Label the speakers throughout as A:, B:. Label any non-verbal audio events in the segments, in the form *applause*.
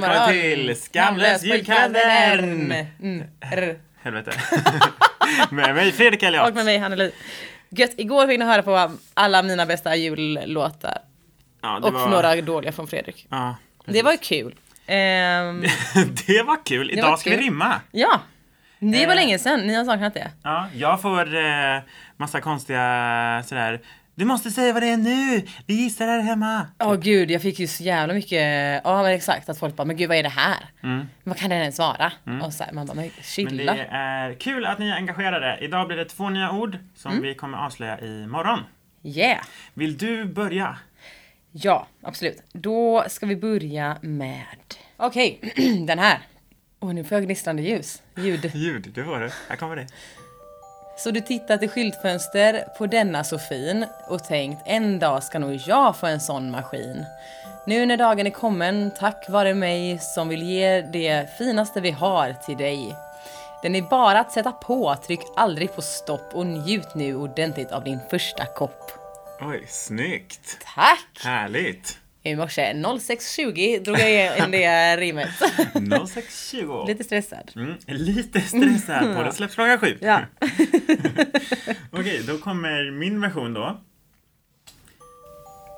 A: morgon. till Skamlös julkalender!
B: Mm, r.
A: Helvete. *laughs* med mig Fredrik Elliot.
B: Och med mig Hanneli. Gött, igår fick ni höra på alla mina bästa jullåtar.
A: Ja,
B: Och
A: var-
B: några dåliga från Fredrik.
A: Ja,
B: Det var ju kul. Ehm, *laughs*
A: det var kul. Idag
B: var
A: ska vi
B: kul.
A: rimma.
B: ja, det var
A: Eh.
B: länge sedan. Ni har saknat det.
A: Ja, jag får eh, massa konstiga sådär. Du måste säga vad det är nu! Vi gissar här hemma.
B: Åh gud, jag fick ju så jävla mycket, ja men exakt att folk bara, men gud vad är det här?
A: Mm.
B: Vad kan det ens vara? Och så här, man bara, men
A: Men
B: chilla.
A: det är kul att ni är engagerade. Idag blir det två nya ord som
B: Mm.
A: vi kommer avslöja imorgon.
B: Yeah!
A: Vill du börja?
B: Ja, absolut. Då ska vi börja med, okej, *clears throat* den här. Åh, nu får jag gnistrande ljus. Ljud.
A: Ljud, det var det. Här kommer det.
B: Så du tittat i skyltfönster på denna så fin och tänkt en dag ska nog jag få en sån maskin. Nu när dagen är kommen, tack vare mig som vill ge det finaste vi har till dig. Den är bara att sätta på, tryck aldrig på stopp och njut nu ordentligt av din första kopp.
A: Oj, snyggt.
B: Tack!
A: Härligt.
B: I morse 06.20 drog jag in det rimmet. *laughs*
A: 0620.
B: Lite stressad.
A: Mm, lite stressad på det släpps klockan sju.
B: Ja. *laughs*
A: Okej, då kommer min version då.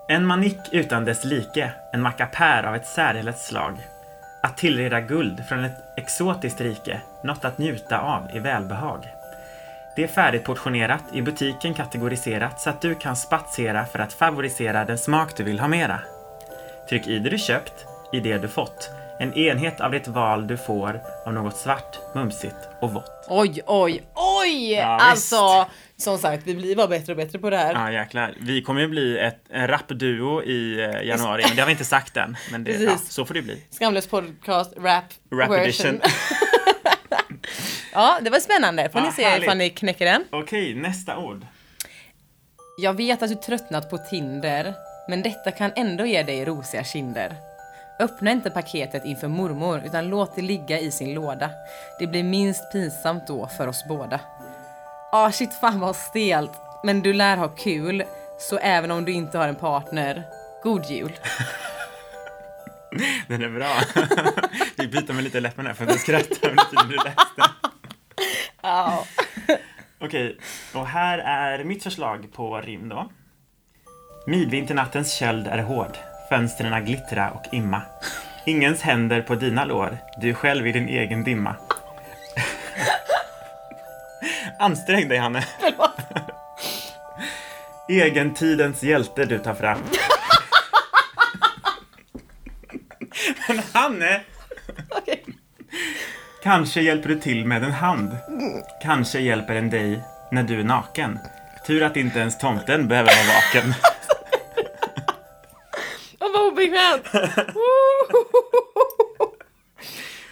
A: En manik utan dess like, en mackapär av ett särdeles slag. Att tillreda guld från ett exotiskt rike, något att njuta av i välbehag. Det är färdigt portionerat, i butiken kategoriserat så att du kan spatsera för att favorisera den smak du vill ha mera. Tryck i det du köpt, i det du fått. En enhet av ditt val du får av något svart, mumsigt och vått.
B: Oj, oj, oj!
A: Ja,
B: alltså, som sagt, vi blir bara bättre och bättre på det här.
A: Ja jäklar. Vi kommer ju bli ett, en rapduo i eh, januari, men det har vi inte sagt än. Men det, ja, så får det bli.
B: Skamlös podcast rap,
A: Rap
B: version. *laughs* *laughs* ja, det var spännande. Får
A: Ja,
B: ni se
A: härligt.
B: ifall ni knäcker den.
A: Okej, nästa ord.
B: Jag vet att du tröttnat på Tinder, men detta kan ändå ge dig rosiga kinder. Öppna inte paketet inför mormor, utan låt det ligga i sin låda. Det blir minst pinsamt då för oss båda. Ah shit fan vad stelt, men du lär ha kul, så även om du inte har en partner, god jul. *laughs*
A: Den är bra. vi byter med lite läpparna för att du skrattar under tiden du läste.
B: Ja.
A: Okej, och här är mitt förslag på rim då. Midvinternattens köld är hård, fönstren glittra och imma. Ingens händer på dina lår, du själv i din egen dimma. *laughs* Ansträng dig, Hanne. Egentidens hjälte du tar fram. Men Hanne!
B: Okej.
A: Kanske hjälper du till med en hand. Kanske hjälper den dig när du är naken. Tur att inte ens tomten behöver vara vaken.
B: Vad obekvämt! *laughs*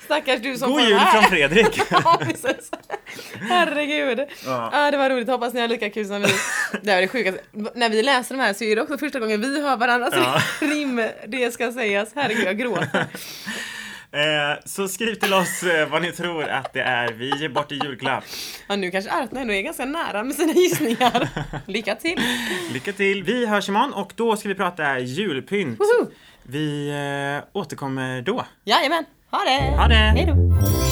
B: Stackars du som
A: God jul
B: här.
A: från Fredrik! *laughs*
B: Ja, precis. Herregud.
A: Ja.
B: Ja. det var roligt. Hoppas ni har lika kul som vi. Det var det sjukaste. När vi läser de här så är det också första gången vi hör varandras
A: Ja. *laughs*
B: rim. Det ska sägas. Herregud, jag gråter.
A: Eh, så skriv till oss eh, vad ni tror att det är. Vi ger bort en julklapp.
B: Ja, nu kanske Artna ändå är ganska nära med sina gissningar. *laughs* Lycka till.
A: Lycka till! Vi hörs imorgon och då ska vi prata julpynt.
B: Woho!
A: Vi eh, återkommer då.
B: Jajamän. Ha det!
A: Ha det!
B: Hej då!